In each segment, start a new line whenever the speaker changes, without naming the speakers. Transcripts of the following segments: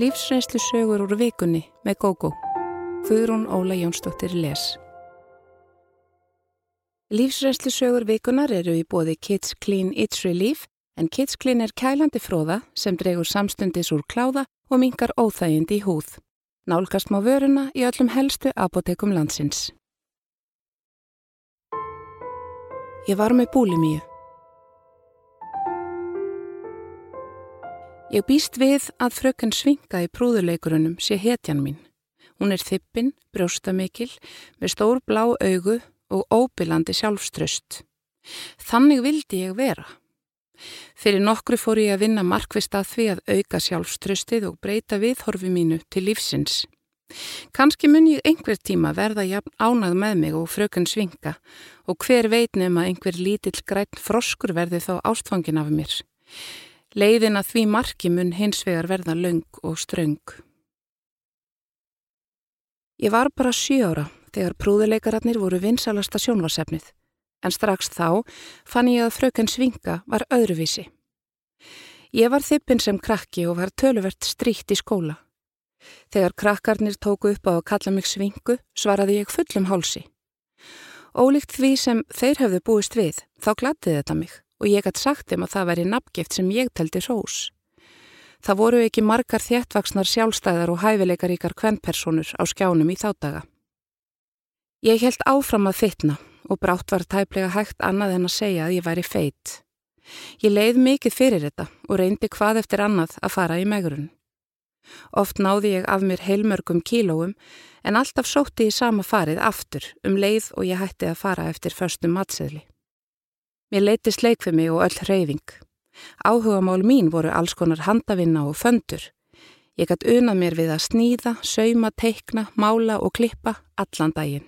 Lífsreynslu sögur úr vikunni með GóGó. Guðrún Óla Jónsdóttir les. Lífsreynslu sögur vikunar eru í bóði Kids Clean It's Relief en Kids Clean er kælandi fróða sem dregur samstundis úr kláða og mingar óþægindi í húð. Nálgast má vöruna í öllum helstu apotekum landsins. Ég var með búlimíu. Ég býst við að fröken svinga í prúðuleikurunum sé hetjan mín. Hún er þippin, brjóstamikil, með stór blá augu og óbylandi sjálfströst. Þannig vildi ég vera. Fyrir nokkru fór ég að vinna markvist að því að auka sjálfströstið og breyta viðhorfi mínu til lífsins. Kanski mun ég einhver tíma verða jafn ánað með mig og fröken svinga og hver veit nefn að einhver lítill græn froskur verði þá ástfangin af mér. Leiðin að því marki mun hins vegar verða laung og ströng. Ég var bara sjö ára þegar prúðuleikararnir voru vinsalasta sjónvarsefnið, en strax þá fann ég að fröken Svinga var öðruvísi. Ég var þippin sem krakki og var töluvert stríkt í skóla. Þegar krakkarnir tóku upp á að kalla mig Svingu svaraði ég fullum hálsi. Ólíkt því sem þeir hefðu búist við, þá gladdi þetta mig og ég gætt sagt þeim að það væri nafngift sem ég teldi rós. Það voru ekki margar þjættvaksnar sjálfstæðar og hæfileikaríkar kvennpersonur á skjánum í þáttaga. Ég held áfram að fytna og brátt var tæplega hægt annað en að segja að ég væri feitt. Ég leið mikið fyrir þetta og reyndi hvað eftir annað að fara í megurinn. Oft náði ég af mér heilmörgum kílóum en alltaf sótti ég sama farið aftur um leið og ég hætti að fara eftir förstum matseðli. Mér fyrir mig og öll hreyfing. Áhugamál mín voru alls konar handavinna og föndur. Ég gætt unað mér við að sníða, sauma, teikna, mála og klippa allan daginn.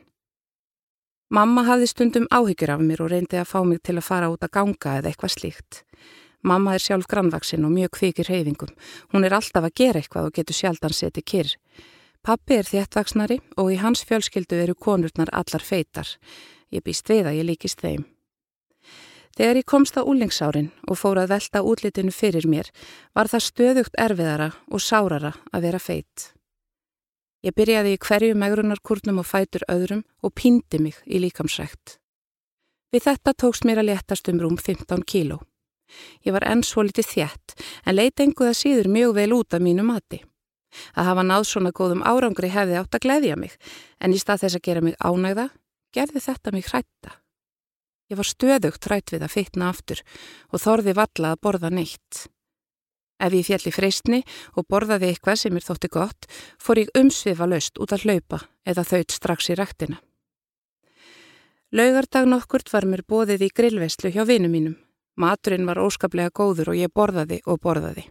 Mamma hafði stundum áhyggjur af mér og reyndi að fá mig til að fara út að ganga eða eitthvað slíkt. Mamma er sjálf grannvaksinn og mjög kvikir hreyfingum. Hún er alltaf að gera eitthvað og getur sjaldan setið kyrr. Pappi er þéttvaksnari og í hans fjölskyldu eru konurnar allar feitar. Ég býst við að ég líkist þeim. Þegar ég komst á úlingsárin og fór að velta útlitinu fyrir mér var það stöðugt erfiðara og sárara að vera feitt. Ég byrjaði í hverju megrunarkurnum og fætur öðrum og píndi mig í líkamsrækt. Við þetta tókst mér að letast um rúm 15 kíló. Ég var enn svo litið þjætt en leiti enguða síður mjög vel út af mínu mati. Að hafa náð svona góðum árangri hefði átt að gleyðja mig en í stað þess að gera mig ánægða gerði þetta mig hrætta. Ég var stöðugt rætt við að fytna aftur og þorði valla að borða neitt. Ef ég fjalli freystni og borðaði eitthvað sem mér þótti gott, fór ég umsvifa laust út að hlaupa eða þaut strax í rættina. Laugardag nokkurt var mér bóðið í grillveslu hjá vinum mínum. Maturinn var óskaplega góður og ég borðaði og borðaði.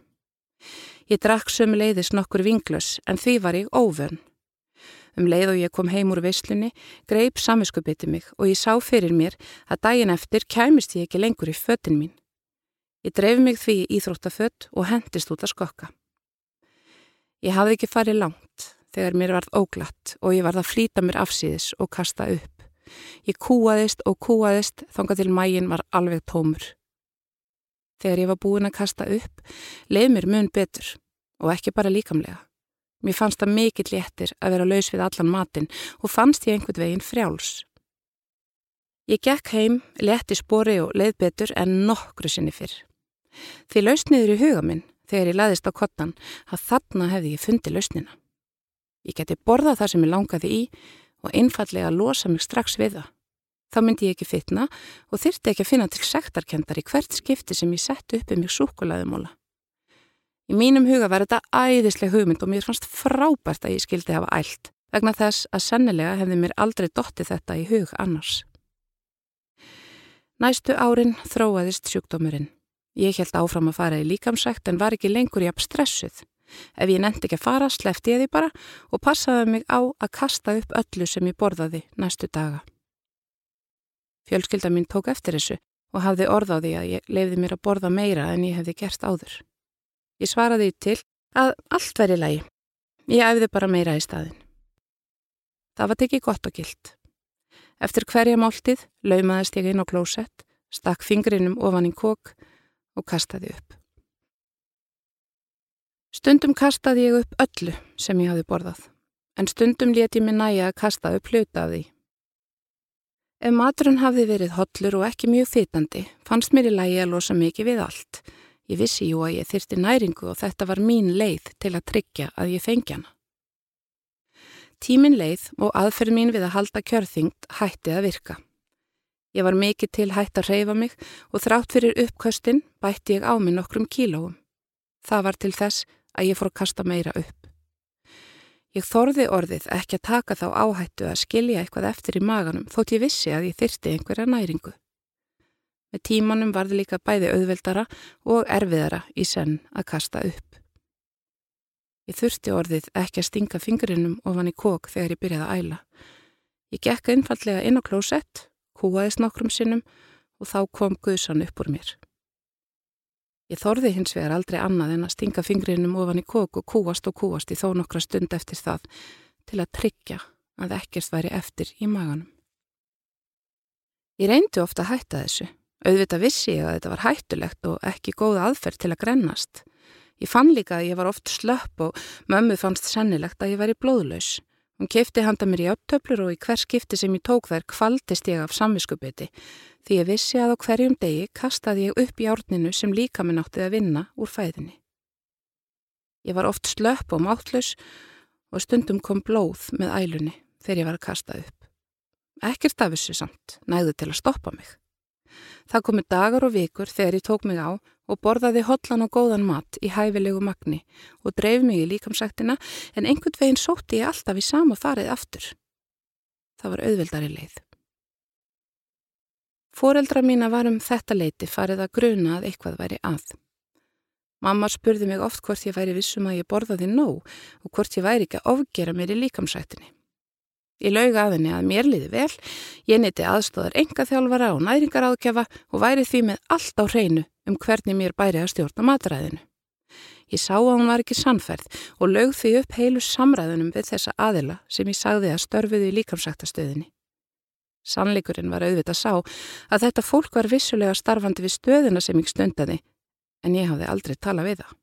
Ég drakk sömu leiðis nokkur vinglös en því var ég óvörn. Um leið og ég kom heim úr veislunni, greip samiskupiti mig og ég sá fyrir mér að daginn eftir kæmist ég ekki lengur í föttin mín. Ég dreif mig því í Íþróttafött og hendist út að skokka. Ég hafði ekki farið langt þegar mér varð óglatt og ég varð að flýta mér afsýðis og kasta upp. Ég kúaðist og kúaðist þonga til mægin var alveg tómur. Þegar ég var búin að kasta upp, leið mér mun betur og ekki bara líkamlega. Mér fannst það mikill léttir að vera laus við allan matin og fannst ég einhvern veginn frjáls. Ég gekk heim, létti spori og leið betur en nokkru sinni fyrr. Því lausniður í huga minn þegar ég laðist á kottan að þarna hefði ég fundið lausnina. Ég geti borðað það sem ég langaði í og einfallega losa mig strax við það. Þá myndi ég ekki fitna og þyrti ekki að finna til sektarkendar í hvert skipti sem ég sett upp um mig súkulaðumóla. Í mínum huga var þetta æðisleg hugmynd og mér fannst frábært að ég skildi hafa ælt vegna þess að sennilega hefði mér aldrei dotti þetta í hug annars. Næstu árin þróaðist sjúkdómurinn. Ég held áfram að fara í líkamsækt en var ekki lengur jafn stressuð. Ef ég nefndi ekki að fara, slefti ég því bara og passaði mig á að kasta upp öllu sem ég borðaði næstu daga. Fjölskylda mín tók eftir þessu og hafði orð á því að ég lefði mér að borða meira en ég hefði gert áður. Ég svaraði til að allt væri lægi. Ég æfði bara meira í staðin. Það var tekið gott og gilt. Eftir hverja máltið laumaðist ég inn á klósett, stakk fingrinum ofan í kók og kastaði upp. Stundum kastaði ég upp öllu sem ég hafi borðað, en stundum leti ég mig næja að kasta upp hluta af því. Ef maturinn hafði verið hollur og ekki mjög fytandi, fannst mér í lægi að losa mikið við allt. Ég vissi jú að ég þyrti næringu og þetta var mín leið til að tryggja að ég fengi hana. Tímin leið og aðferð mín við að halda kjörþyngd hætti að virka. Ég var mikið til hætt að reyfa mig og þrátt fyrir uppkvöstin bætti ég á mig nokkrum kílóum. Það var til þess að ég fór að kasta meira upp. Ég þorði orðið ekki að taka þá áhættu að skilja eitthvað eftir í maganum þótt ég vissi að ég þyrti einhverja næringu. Með tímanum varði líka bæði auðveldara og erfiðara í senn að kasta upp. Ég þurfti orðið ekki að stinga fingurinnum ofan í kók þegar ég byrjaði að æla. Ég gekk einfallega inn á klósett, kúaðist nokkrum sinnum og þá kom guðsan upp úr mér. Ég þorði hins vegar aldrei annað en að stinga fingrinum ofan í kók og kúast og kúast í þó nokkra stund eftir það til að tryggja að ekkert væri eftir í maganum. Ég reyndi ofta að hætta þessu. Auðvitað vissi ég að þetta var hættulegt og ekki góð aðferð til að grennast. Ég fann líka að ég var oft slöpp og mömmu fannst sennilegt að ég væri blóðlaus. Hún kefti handa mér í áttöflur og í hver skipti sem ég tók þær kvaldist ég af samviskubiti því ég vissi að á hverjum degi kastaði ég upp í árninu sem líka minn áttið að vinna úr fæðinni. Ég var oft slöpp og máttlaus og stundum kom blóð með ælunni þegar ég var að kasta upp. Ekkert af þessu samt, næðu til að stoppa mig. Það komi dagar og vikur þegar ég tók mig á og borðaði hotlan og góðan mat í hæfilegu magni og dreif mig í líkamsættina en einhvern veginn sótti ég alltaf í sama farið aftur. Það var auðveldari leið. Fóreldra mína var um þetta leiti farið að gruna að eitthvað væri að. Mamma spurði mig oft hvort ég væri vissum að ég borðaði nóg og hvort ég væri ekki að ofgera mér í líkamsættinni. Ég lauga að henni að mér liði vel, ég neti aðstóðar enga þjálfara og næringar áðgjafa og væri því með allt á hreinu um hvernig mér bæri að stjórna matræðinu. Ég sá að hún var ekki sannferð og laug því upp heilu samræðunum við þessa aðila sem ég sagði að störfiði í líkamsættastöðinni. Sannleikurinn var auðvitað sá að þetta fólk var vissulega starfandi við stöðina sem ég stundaði en ég hafði aldrei talað við það.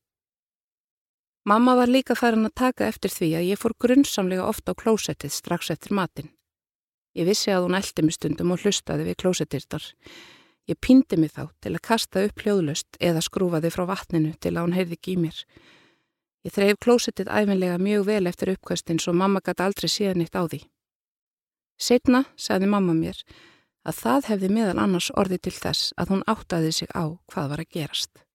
Mamma var líka farin að taka eftir því að ég fór grunnsamlega ofta á klósettið strax eftir matin. Ég vissi að hún eldi mig stundum og hlustaði við klósettirtar. Ég pýndi mig þá til að kasta upp hljóðlust eða skrúfaði frá vatninu til að hún heyrði ekki í mér. Ég þreif klósettið æfinlega mjög vel eftir uppkvæstin svo mamma gæti aldrei síðan eitt á því. Setna sagði mamma mér að það hefði meðal annars orði til þess að hún áttaði sig á hvað var að gerast.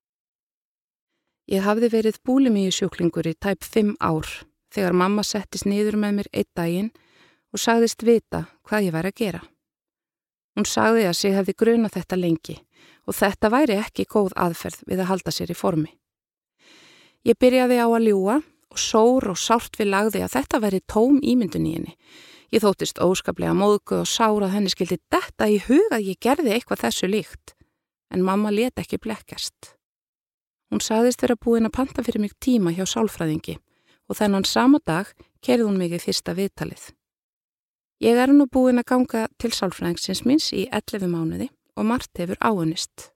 Ég hafði verið búlimíu sjúklingur í tæp 5 ár þegar mamma settist niður með mér einn daginn og sagðist vita hvað ég væri að gera. Hún sagði að sig hefði gruna þetta lengi og þetta væri ekki góð aðferð við að halda sér í formi. Ég byrjaði á að ljúa og sór og sárt við lagði að þetta væri tóm ímyndun í henni Ég þóttist óskaplega móðgu og sára að henni skildi detta í huga að ég gerði eitthvað þessu líkt, en mamma let ekki blekkjast. Hún saðist vera búin að panta fyrir mig tíma hjá sálfræðingi og þennan sama dag kerði hún mig í fyrsta viðtalið. Ég er nú búin að ganga til sálfræðingsins minns í 11 mánuði og margt hefur áunist.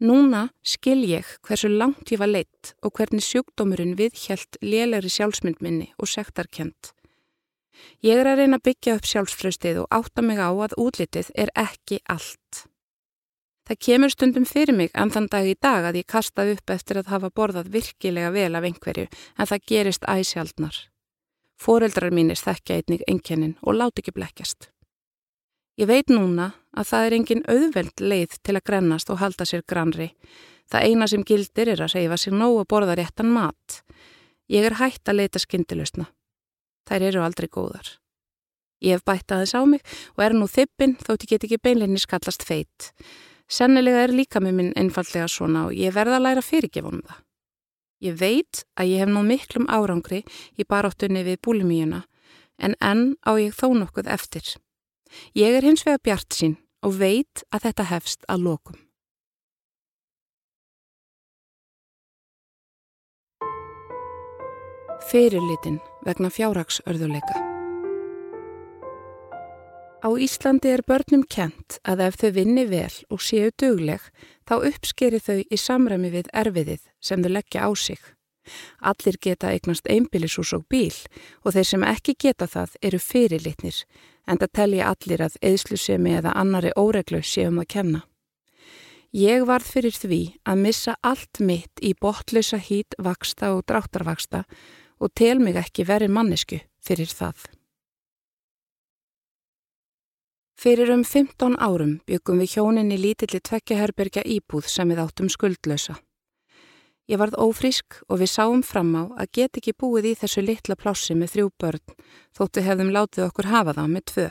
Núna skil ég hversu langt ég var leitt og hvernig sjúkdómurinn viðhjælt lélæri sjálfsmyndminni og sektarkent Ég er að reyna að byggja upp sjálfströstið og átta mig á að útlitið er ekki allt. Það kemur stundum fyrir mig en þann dag í dag að ég kasta upp eftir að hafa borðað virkilega vel af einhverju en það gerist æsjaldnar. Fóreldrar mínir þekkja einnig enkennin og láti ekki blekkjast. Ég veit núna að það er engin auðveld leið til að grennast og halda sér granri. Það eina sem gildir er að reyfa sér nóg að borða réttan mat. Ég er hægt að leita skindilusna. Þær eru aldrei góðar. Ég hef bætt aðeins á mig og er nú þippin þótt ég get ekki beinleginni skallast feitt. Sennilega er líka með minn einfallega svona og ég verða að læra fyrirgefunum það. Ég veit að ég hef nú miklum árangri í baráttunni við búlimíuna en enn á ég þó nokkuð eftir. Ég er hins vega bjart sín og veit að þetta hefst að lokum. Fyrirlitin vegna fjárhagsörðuleika Á Íslandi er börnum kent að ef þau vinni vel og séu dugleg þá uppskeri þau í samræmi við erfiðið sem þau leggja á sig. Allir geta eignast einbílisús og bíl og þeir sem ekki geta það eru fyrirlitnir en það telja allir að eðslusemi eða annari óreglu séum að kenna. Ég varð fyrir því að missa allt mitt í botlösa hít vaksta og dráttarvaksta og tel mig ekki verið mannesku fyrir það. Fyrir um 15 árum byggum við hjónin í lítilli tvekjaherbergja íbúð sem við áttum skuldlösa. Ég varð ófrísk og við sáum fram á að get ekki búið í þessu litla plássi með þrjú börn þóttu hefðum látið okkur hafa það með tvö.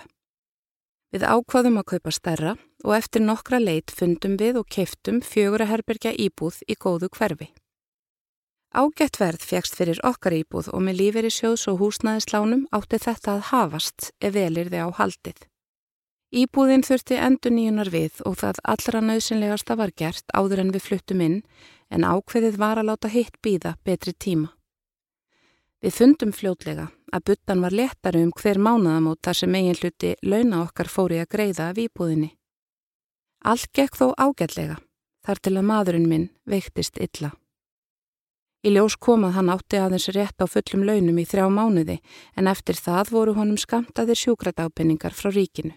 Við ákvaðum að kaupa stærra og eftir nokkra leit fundum við og keiftum fjögur að herbergja íbúð í góðu hverfi. Ágætt verð fegst fyrir okkar íbúð og með lífeyri sjóðs og húsnæðislánum átti þetta að hafast ef velir þið á haldið. Íbúðin þurfti endur nýjunar við og það allra nöðsynlegasta var gert áður en við fluttum inn en ákveðið var að láta hitt býða betri tíma. Við fundum fljótlega að buttan var letari um hver mánaðamót þar sem eigin hluti launa okkar fóri að greiða af íbúðinni. Allt gekk þó ágætlega, þar til að maðurinn minn veiktist illa. Í ljós komað hann átti aðeins rétt á fullum launum í þrjá mánuði en eftir það voru honum skamtaðir sjúkradápenningar frá ríkinu.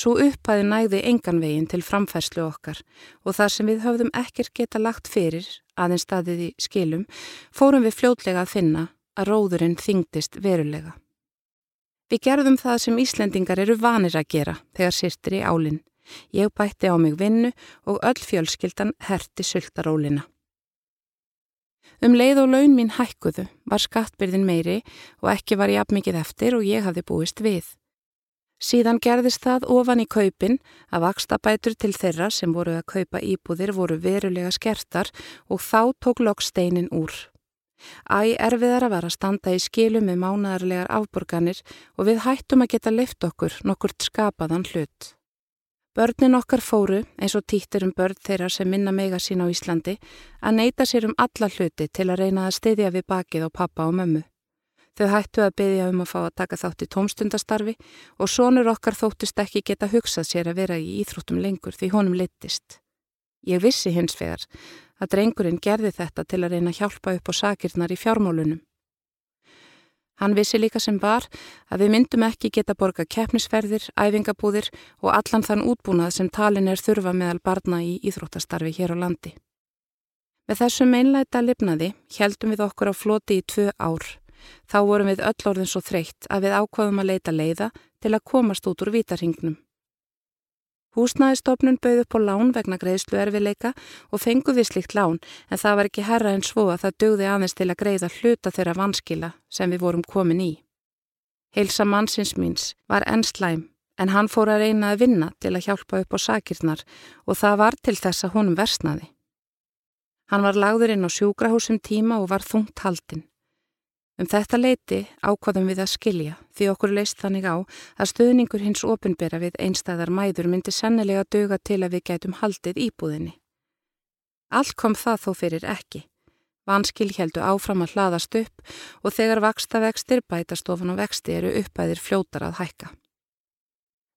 Svo upphæði næði engan veginn til framfærslu okkar og þar sem við höfðum ekkert geta lagt fyrir, aðeins staðið í skilum, fórum við fljótlega að finna að róðurinn þingdist verulega. Við gerðum það sem Íslendingar eru vanir að gera þegar sýrtir í álinn. Ég bætti á mig vinnu og öll fjölskyldan herti sultarólina. Um leið og laun mín hækkuðu var skattbyrðin meiri og ekki var ég afmikið eftir og ég hafði búist við. Síðan gerðist það ofan í kaupin að vakstabætur til þeirra sem voru að kaupa íbúðir voru verulega skertar og þá tók loksteinin úr. Æ erfiðar að vera að standa í skilu með mánadarlegar afborganir og við hættum að geta lift okkur nokkurt skapaðan hlut. Börnin okkar fóru, eins og týttir um börn þeirra sem minna mega sín á Íslandi, að neyta sér um alla hluti til að reyna að styðja við bakið á pappa og mömmu. Þau hættu að byggja um að fá að taka þátt í tómstundastarfi og sonur okkar þóttist ekki geta hugsað sér að vera í íþróttum lengur því honum litist. Ég vissi hins vegar að drengurinn gerði þetta til að reyna að hjálpa upp á sakirnar í fjármálunum. Hann vissi líka sem var að við myndum ekki geta borga keppnisferðir, æfingabúðir og allan þann útbúnað sem talin er þurfa meðal barna í íþróttastarfi hér á landi. Með þessum einlæta lifnaði heldum við okkur á floti í tvö ár Þá vorum við öll orðin svo þreytt að við ákvaðum að leita leiða til að komast út úr vítarhingnum. Húsnæðistofnun bauð upp á lán vegna greiðslu erfileika og fengu við slikt lán en það var ekki herra en svo að það dögði aðeins til að greiða hluta þeirra vanskila sem við vorum komin í. Heilsa mannsins míns var enn slæm en hann fór að reyna að vinna til að hjálpa upp á sakirnar og það var til þess að honum versnaði. Hann var lagður inn á sjúkrahúsum tíma og var þungt haldinn. Um þetta leiti ákvaðum við að skilja því okkur leist þannig á að stöðningur hins ofinbera við einstæðar mæður myndi sennilega döga til að við gætum haldið íbúðinni. Allt kom það þó fyrir ekki. Vanskil heldu áfram að hlaðast upp og þegar vaksta vextir bætastofan og vexti eru uppæðir fljótar að hækka.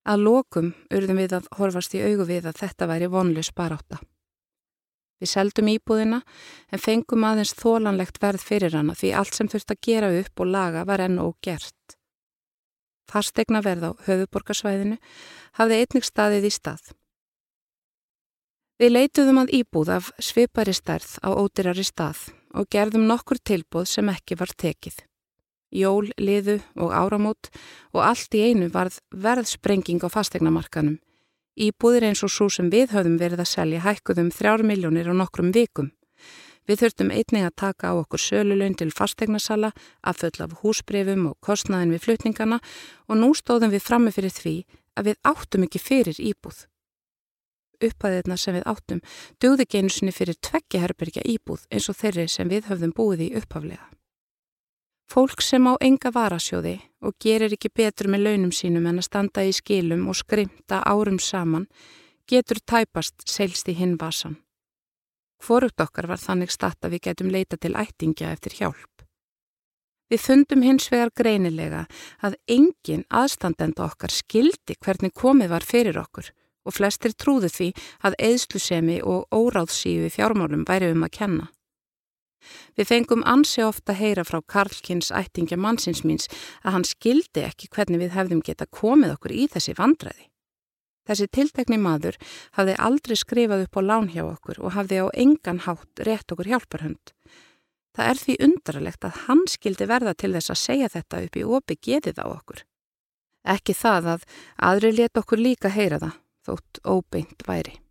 Að lokum urðum við að horfast í augu við að þetta væri vonlus baráta. Við seldum íbúðina en fengum aðeins þólanlegt verð fyrir hana því allt sem þurft að gera upp og laga var enn og gert. Fastegna verð á höfuborgarsvæðinu hafði einnig staðið í stað. Við leituðum að íbúð af svipari stærð á ódyrari stað og gerðum nokkur tilbúð sem ekki var tekið. Jól, liðu og áramót og allt í einu varð verðsprenging á fastegnamarkanum Íbúðir eins og svo sem við höfðum verið að selja hækkuðum þrjár miljónir á nokkrum vikum. Við þurftum einnig að taka á okkur söluleun til fastegnarsala, afföll af húsbreyfum og kostnaðin við flutningana og nú stóðum við frammi fyrir því að við áttum ekki fyrir íbúð. Uppæðirna sem við áttum dögði genusinni fyrir tveggjaherbergja íbúð eins og þeirri sem við höfðum búið í upphaflega. Fólk sem á enga varasjóði og gerir ekki betur með launum sínum en að standa í skilum og skrimta árum saman getur tæpast seilst í hinn vasan. Hvorugt okkar var þannig statt að við getum leita til ættingja eftir hjálp. Við fundum hins vegar greinilega að engin aðstandenda okkar skildi hvernig komið var fyrir okkur og flestir trúðu því að eðslusemi og óráðsífi fjármálum væri um að kenna. Við fengum ansi ofta heyra frá Karlkins ættingja mannsins míns að hann skildi ekki hvernig við hefðum geta komið okkur í þessi vandræði. Þessi tiltekni maður hafði aldrei skrifað upp á lán hjá okkur og hafði á engan hátt rétt okkur hjálparhund. Það er því undarlegt að hann skildi verða til þess að segja þetta upp í opi getið á okkur. Ekki það að aðri let okkur líka heyra það, þótt óbeint væri.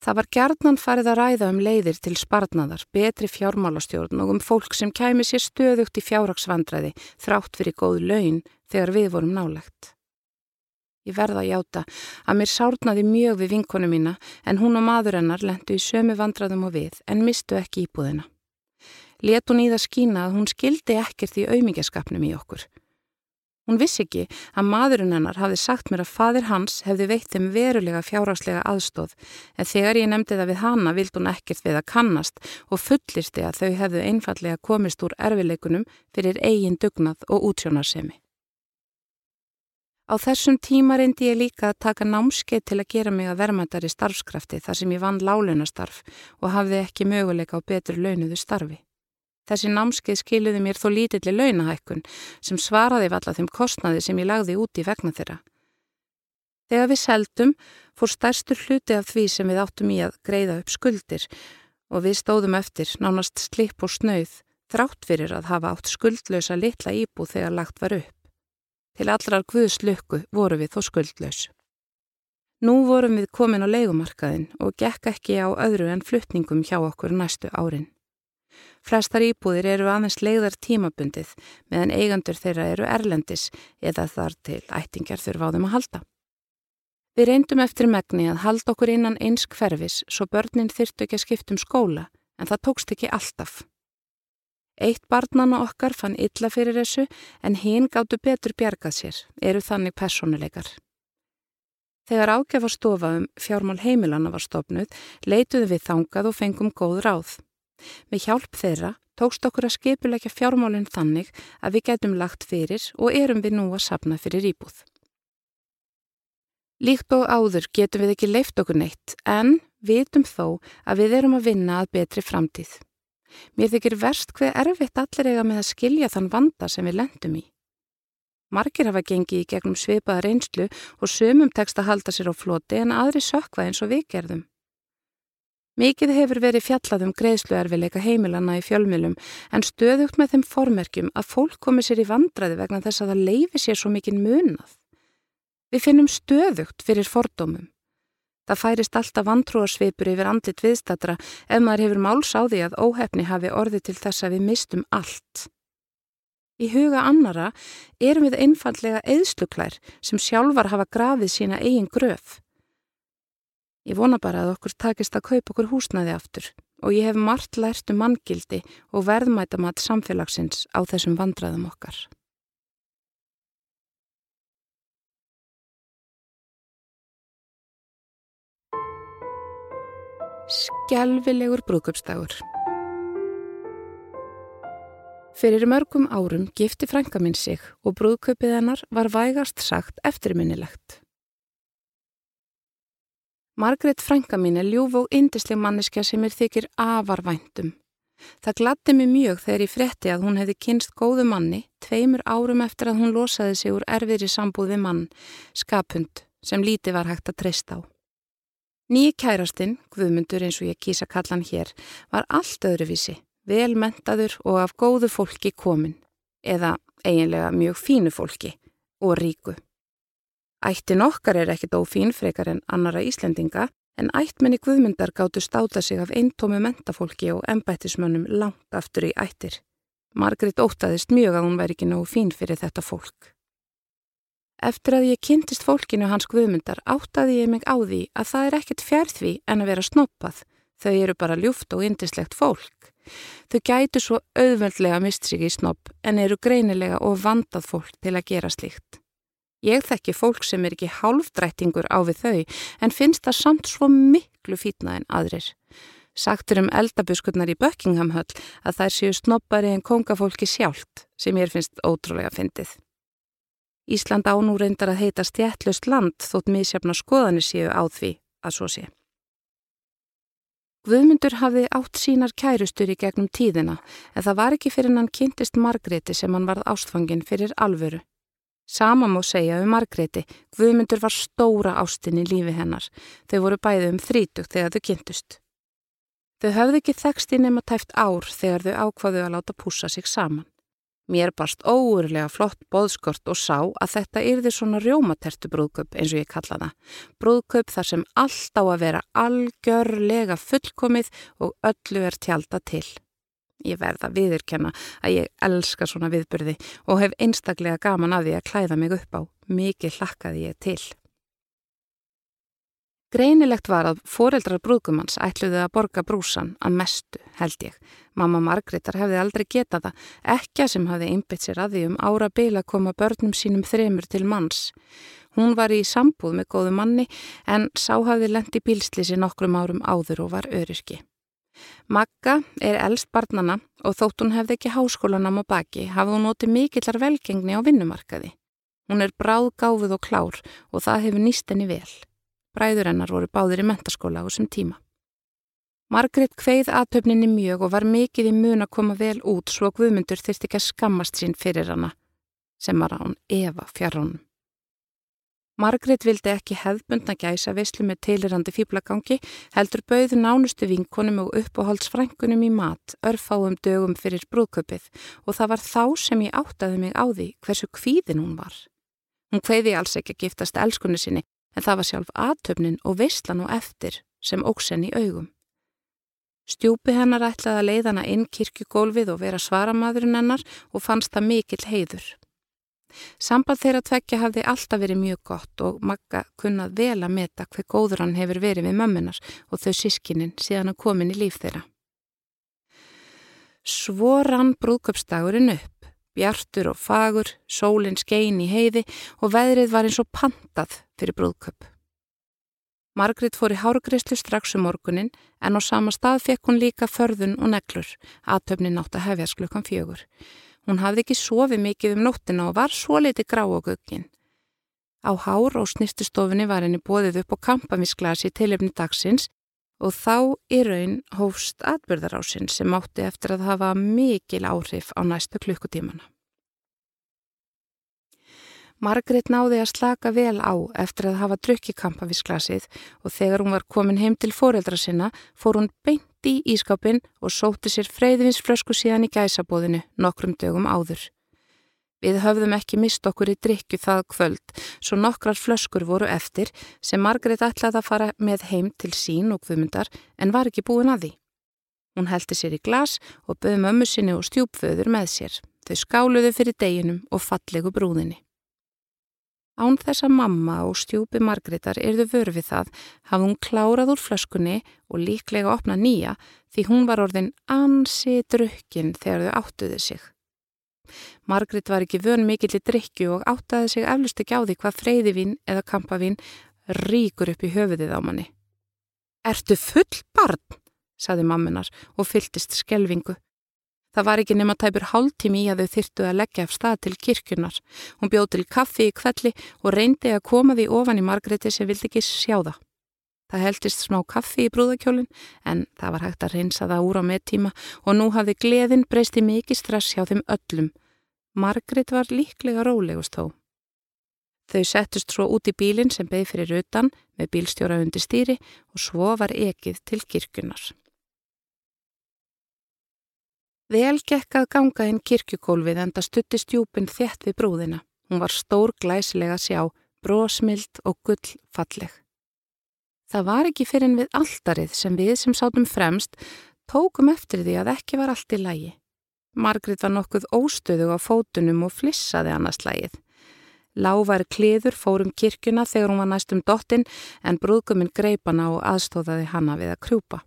Það var gjarnan farið að ræða um leiðir til sparnaðar, betri fjármálastjórn og um fólk sem kæmi sér stöðugt í fjárraksvandræði þrátt fyrir góð laun þegar við vorum nálegt. Ég verða að játa að mér sárnaði mjög við vinkonu mína en hún og maður hennar lendu í sömu vandraðum og við en mistu ekki íbúðina. Let hún í það skína að hún skildi ekkert í auðmíkjaskapnum í okkur. Hún vissi ekki að maðurinn hennar hafði sagt mér að fadir hans hefði veitt þeim verulega fjáráslega aðstóð en þegar ég nefndi það við hana vild hún ekkert við að kannast og fullirsti að þau hefðu einfallega komist úr erfileikunum fyrir eigin dugnað og útsjónarsemi. Á þessum tíma reyndi ég líka að taka námskeið til að gera mig að vermaðar í starfskrafti þar sem ég vann lálunastarf og hafði ekki möguleika á betri launuðu starfi. Þessi námskeið skiluði mér þó lítilli launahækkun sem svaraði valla þeim kostnaði sem ég lagði út í vegna þeirra. Þegar við seldum fór stærstur hluti af því sem við áttum í að greiða upp skuldir og við stóðum eftir nánast slip og snauð þrátt fyrir að hafa átt skuldlösa litla íbú þegar lagt var upp. Til allrar guðslökku voru við þó skuldlaus. Nú vorum við komin á leikumarkaðin og gekk ekki á öðru en fluttningum hjá okkur næstu árin. Flestar íbúðir eru aðeins leiðar tímabundið meðan eigandur þeirra eru erlendis eða þar til ættingar þurfa á þeim að halda. Við reyndum eftir megni að halda okkur innan eins hverfis svo börnin þyrtu ekki að skiptum skóla en það tókst ekki alltaf. Eitt barnana okkar fann illa fyrir þessu en hinn gáttu betur bjargað sér, eru þannig personuleikar. Þegar ágjafastofa um fjármál heimilana var stopnuð, leituðu við þangað og fengum góð ráð. Með hjálp þeirra tókst okkur að skipuleika fjármálinn þannig að við getum lagt fyrir og erum við nú að sapna fyrir íbúð. Líkt og áður getum við ekki leift okkur neitt en vitum þó að við erum að vinna að betri framtíð. Mér þykir verst hver erfitt allir eiga með að skilja þann vanda sem við lendum í. Margir hafa gengið í gegnum svipaða reynslu og sömum tekst að halda sér á floti en aðri sökva eins og við gerðum. Mikið hefur verið fjallað um greiðsluerfileika heimilanna í fjölmjölum en stöðugt með þeim formerkjum að fólk komi sér í vandraði vegna þess að það leifi sér svo mikinn munað. Við finnum stöðugt fyrir fordómum. Það færist alltaf vantrúarsvipur yfir andlit viðstatra ef maður hefur máls á því að óhefni hafi orði til þess að við mistum allt. Í huga annara erum við einfallega eðsluklær sem sjálfar hafa grafið sína eigin gröf. Ég vona bara að okkur takist að kaupa okkur húsnaði aftur og ég hef margt lært um manngildi og verðmætamat samfélagsins á þessum vandraðum okkar. Skelvilegur brúðköpsdagur. Fyrir mörgum árum gifti frænka minn sig og brúðköpið hennar var vægast sagt eftirminnilegt. Margret frænka mín er ljúf og indisleg manniska sem er þykir afarvæntum. Það gladdi mig mjög þegar ég fretti að hún hefði kynst góðu manni tveimur árum eftir að hún losaði sig úr erfiðri sambúð við mann, skapund, sem líti var hægt að treysta á. Nýji kærastinn, Guðmundur eins og ég kýsa kallan hér, var allt öðruvísi, velmentaður og af góðu fólki komin, eða eiginlega mjög fínu fólki og ríku. Ættin okkar er ekkit ófín frekar en annara Íslendinga, en ættmenni Guðmundar gáttu státa sig af eintómi mentafólki og embættismönnum langt aftur í ættir. Margrit ótaðist mjög að hún væri ekki nógu fín fyrir þetta fólk. Eftir að ég kynntist fólkinu hans guðmyndar áttaði ég mig á því að það er ekkert fjærþví en að vera snoppað. Þau eru bara ljúft og indislegt fólk. Þau gætu svo auðveldlega mist sig í snopp en eru greinilega og vandað fólk til að gera slíkt. Ég þekki fólk sem er ekki hálfdrættingur á við þau en finnst það samt svo miklu fítna en aðrir. Sagtur um eldabuskurnar í Buckingham höll að þær séu snoppari en kongafólki sjálft sem ég finnst ótrúlega fyndið. Ísland ánú reyndar að heita stjættlust land þótt misjafna skoðanir séu á því að svo sé. Guðmundur hafði átt sínar kærustur í gegnum tíðina en það var ekki fyrir hann kynntist Margreti sem hann varð ástfangin fyrir alvöru. Sama má segja um Margreti, Guðmundur var stóra ástin í lífi hennar. Þau voru bæði um þrítugt þegar þau kynntust. Þau höfðu ekki þekst í nema tæft ár þegar þau ákvaðu að láta púsa sig saman. Mér barst óurlega flott boðskort og sá að þetta yrði svona rjómatertu brúðköp eins og ég kalla það. Brúðköp þar sem allt á að vera algjörlega fullkomið og öllu er tjálta til. Ég verða að viðurkenna að ég elska svona viðbyrði og hef einstaklega gaman að því að klæða mig upp á. Mikið hlakkaði ég til. Greinilegt var að foreldrar brúðgumans ætluði að borga brúsan að mestu, held ég. Mamma Margreðar hefði aldrei getað það, ekki að sem hefði einbitt sér að því um ára beila koma börnum sínum þremur til manns. Hún var í sambúð með góðu manni en sá hafði lendi bílslisi nokkrum árum áður og var öryrki. Magga er elst barnana og þótt hún hefði ekki háskólanam á baki hafði hún notið mikillar velgengni á vinnumarkaði. Hún er bráð gáfuð og klár og það hefur nýst henni vel. Bræður hennar voru báðir í mentaskóla á þessum tíma. Margret kveið aðtöfninni mjög og var mikið í mun að koma vel út svo Guðmundur þyrst ekki að skammast sín fyrir hana, sem var án Eva fjarrónum. Margret vildi ekki hefðbundna gæsa veislu með teilirandi fýblagangi, heldur bauðu nánustu vinkonum og uppáhaldsfrængunum í mat, örfáum dögum fyrir brúðköpið og það var þá sem ég áttaði mig á því hversu kvíðin hún var. Hún kveiði alls ekki að giftast elskunni sinni en það var sjálf aðtöfnin og veistlan og eftir sem óksenn í augum. Stjúpi hennar ætlaði að leiðana inn kirkugólfið og vera svaramadurinn hennar og fannst það mikill heiður. Samband þeirra tveggja hafði alltaf verið mjög gott og Magga kunnað vel að meta hver góður hann hefur verið við mömmunar og þau sískinin síðan að komin í líf þeirra. Svo rann brúðköpsdagurinn upp. Bjartur og fagur, sólinn skein í heiði og veðrið var eins og pantað fyrir brúðköp. Margrit fór í hárgreyslu strax um morgunin en á sama stað fekk hún líka förðun og neglur, aðtöfnin átt að hefjast klukkan fjögur. Hún hafði ekki sofið mikið um nóttina og var svo liti grá á göggin. Á hár og snirtustofunni var henni bóðið upp á kampamisglasi tilefni dagsins og þá í raun hófst atbyrðarásinn sem átti eftir að hafa mikil áhrif á næstu klukkutímana. Margret náði að slaka vel á eftir að hafa drukki kampavísglasið og þegar hún var komin heim til foreldra sinna fór hún beint í ískapin og sóti sér freyðvinsflösku síðan í gæsabóðinu nokkrum dögum áður. Við höfðum ekki mist okkur í drikju það kvöld, svo nokkrar flöskur voru eftir sem Margret ætlaði að fara með heim til sín og kvumundar en var ekki búin að því. Hún heldi sér í glas og böði mömmu sinni og stjúpföður með sér. Þau skáluðu fyrir deginum og fallegu brúðinni. Án þess að mamma og stjúpi Margretar erðu vörfið það hafði hún klárað úr flöskunni og líklega opnað nýja því hún var orðin ansi drukkin þegar þau áttuðu sig. Margrit var ekki vön mikill í drikju og áttaði sig eflust ekki á því hvað freyðivín eða kampavín ríkur upp í höfuðið á manni. Ertu full barn? saði mamminar og fylltist skelvingu. Það var ekki nema tæpur hálftími í að þau þyrtu að leggja af stað til kirkjunar. Hún bjóð til kaffi í kvelli og reyndi að koma því ofan í Margreti sem vildi ekki sjá það. Það heldist smá kaffi í brúðakjólinn en það var hægt að reynsa það úr á meðtíma og nú hafði gleðin breyst í mikið stress hjá þeim öllum Margrit var líklega rólegust þó. Þau settust svo út í bílinn sem beði fyrir utan með bílstjóra undir stýri og svo var ekið til kirkunar. Vel gekk að ganga inn kirkukólfið en það stutti stjúpin þétt við brúðina. Hún var stór glæsilega sjá, brósmild og gull falleg. Það var ekki fyrir en við alldarið sem við sem sátum fremst tókum eftir því að ekki var allt í lægi. Margrit var nokkuð óstöðu á fótunum og flissaði annars lægið. Lávar kliður fórum kirkuna þegar hún var næstum dottinn en brúðguminn greipana og aðstóðaði hanna við að krjúpa.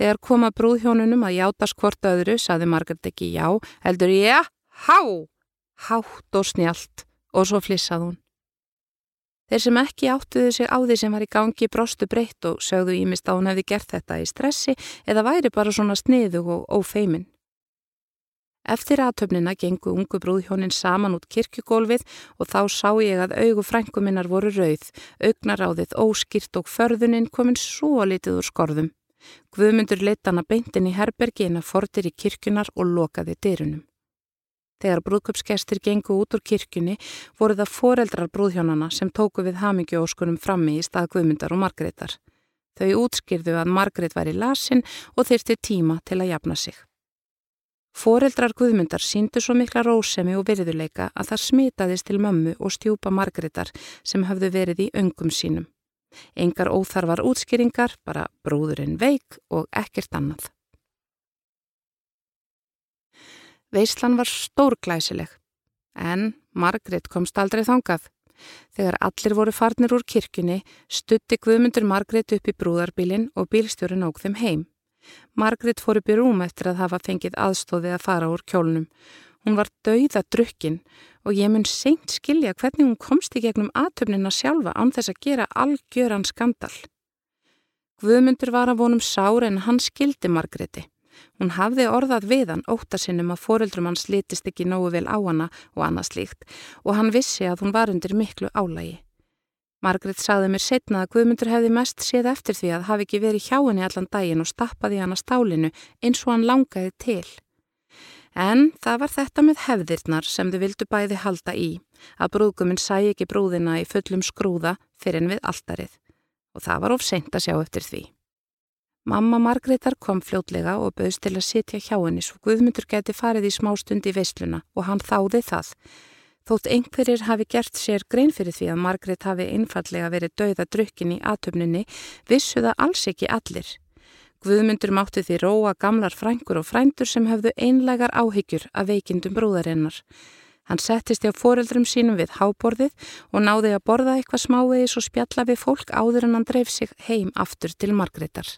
Þegar koma brúðhjónunum að játas hvort öðru saði Margrit ekki já, heldur ég há, hátt og snjált og svo flissað hún. Þeir sem ekki áttuðu sig á því sem var í gangi brostu breytt og sögðu ímist að hún hefði gert þetta í stressi eða væri bara svona sniðug og ófeimin. Eftir aðtöfnina gengu ungu brúðhjónin saman út kirkugólfið og þá sá ég að augu frænguminnar voru rauð, augnaráðið óskýrt og förðuninn komin svo litið úr skorðum. Guðmundur leitt hana beintin í herbergina fortir í kirkunar og lokaði dyrunum. Þegar brúðköpsgestir gengu út úr kirkjunni voru það foreldrar brúðhjónana sem tóku við hamingjóskunum frammi í stað Guðmundar og Margreðar. Þau útskýrðu að Margreð var í lasin og þyrti tíma til að jafna sig. Foreldrar Guðmundar síndu svo mikla rósemi og virðuleika að það smitaðist til mömmu og stjúpa Margreðar sem hafðu verið í öngum sínum. Engar óþarfar útskýringar, bara brúðurinn veik og ekkert annað. Veislan var stórglæsileg, en Margret komst aldrei þangað. Þegar allir voru farnir úr kirkjunni, stutti Guðmundur Margret upp í brúðarbilin og bílstjórin óg þeim heim. Margret fór upp í rúm eftir að hafa fengið aðstóði að fara úr kjólnum. Hún var dauða drukkin og ég mun seint skilja hvernig hún komst í gegnum aðtöfnina sjálfa án þess að gera algjöran skandal. Guðmundur var að vonum sár en hann skildi Margreti. Hún hafði orðað við hann óttasinnum að foreldrum hans litist ekki nógu vel á hana og annað slíkt og hann vissi að hún var undir miklu álægi. Margret saði mér setna að Guðmundur hefði mest séð eftir því að hafi ekki verið hjá henni allan daginn og stappaði hann að stálinu eins og hann langaði til. En það var þetta með hefðirnar sem þau vildu bæði halda í, að brúðguminn sæ ekki brúðina í fullum skrúða fyrir en við alltarið og það var of seint að sjá eftir því. Mamma Margreðar kom fljótlega og bauðst til að sitja hjá henni svo Guðmundur geti farið í smá stund í veisluna og hann þáði það. Þótt einhverjir hafi gert sér grein fyrir því að Margreð hafi einfallega verið dauða drukkin í atöfninni vissu það alls ekki allir. Guðmundur mátti því róa gamlar frængur og frændur sem höfðu einlegar áhyggjur af veikindum brúðarinnar. Hann settist hjá foreldrum sínum við háborðið og náði að borða eitthvað smávegis og spjalla við fólk áður en hann dreif sig heim aftur til Margreðar.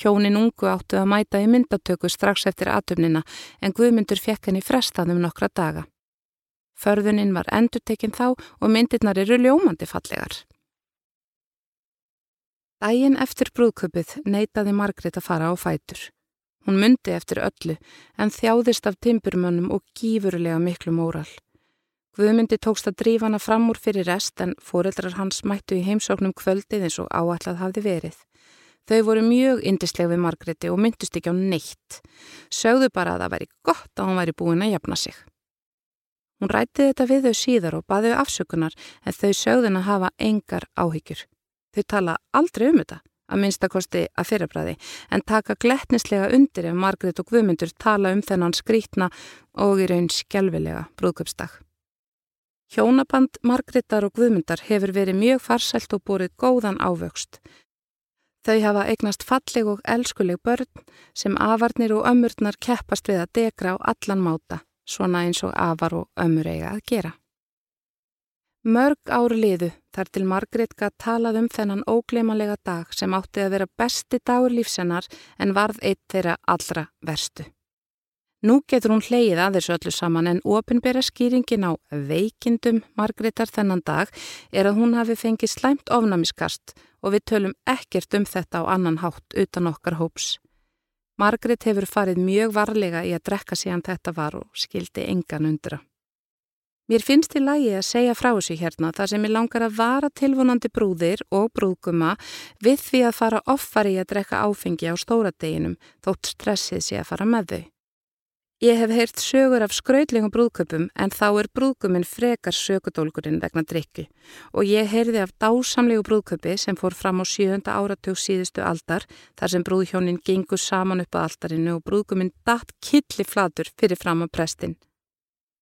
Hjónin ungu áttu að mæta í myndatöku strax eftir atöfnina en Guðmundur fekk henni frestað um nokkra daga. Förðuninn var endutekinn þá og myndirnar eru ljómandi fallegar. Dægin eftir brúðköpið neytaði Margrét að fara á fætur. Hún myndi eftir öllu en þjáðist af timburmönnum og gífurlega miklu móral. Guðmyndi tókst að drífa hana fram úr fyrir rest en fóreldrar hans mættu í heimsóknum kvöldið eins og áallad hafði verið. Þau voru mjög indisleg við Margreti og myndust ekki á neitt. Sögðu bara að það væri gott að hún væri búin að jafna sig. Hún rætti þetta við þau síðar og baði afsökunar en þau sögðin að hafa engar áhyggjur. Þau tala aldrei um þetta, að minnstakosti að fyrirbræði, en taka gletnislega undir ef Margret og Guðmundur tala um þennan skrítna og í raun skjálfilega brúðköpsdag. Hjónaband Margretar og Guðmundar hefur verið mjög farsælt og búrið góðan ávöxt. Þau hafa eignast falleg og elskuleg börn sem afarnir og ömurnar keppast við að degra á allan máta svona eins og afar og ömur eiga að gera. Mörg ári liðu þar til Margrét gætt talað um þennan óglemalega dag sem átti að vera besti dagur lífsennar en varð eitt þeirra allra verstu. Nú getur hún hleyið að þessu öllu saman en ofinbera skýringin á veikindum Margrétar þennan dag er að hún hafi fengið slæmt ofnamiskast og við tölum ekkert um þetta á annan hátt utan okkar hóps. Margret hefur farið mjög varlega í að drekka síðan þetta var og skildi engan undra. Mér finnst í lagi að segja frá þessu hérna þar sem ég langar að vara tilvonandi brúðir og brúðguma við því að fara offari að drekka áfengi á stóradeginum þótt stressið sé að fara með þau. Ég hef heyrt sögur af skrautlingum brúðköpum en þá er brúðkuminn frekar sökudólkurinn vegna drikki og ég heyrði af dásamlegu brúðköpi sem fór fram á sjönda áratug síðustu aldar þar sem brúðhjónin gengur saman upp að aldarinu og brúðkuminn datt killi flatur fyrir fram á prestin.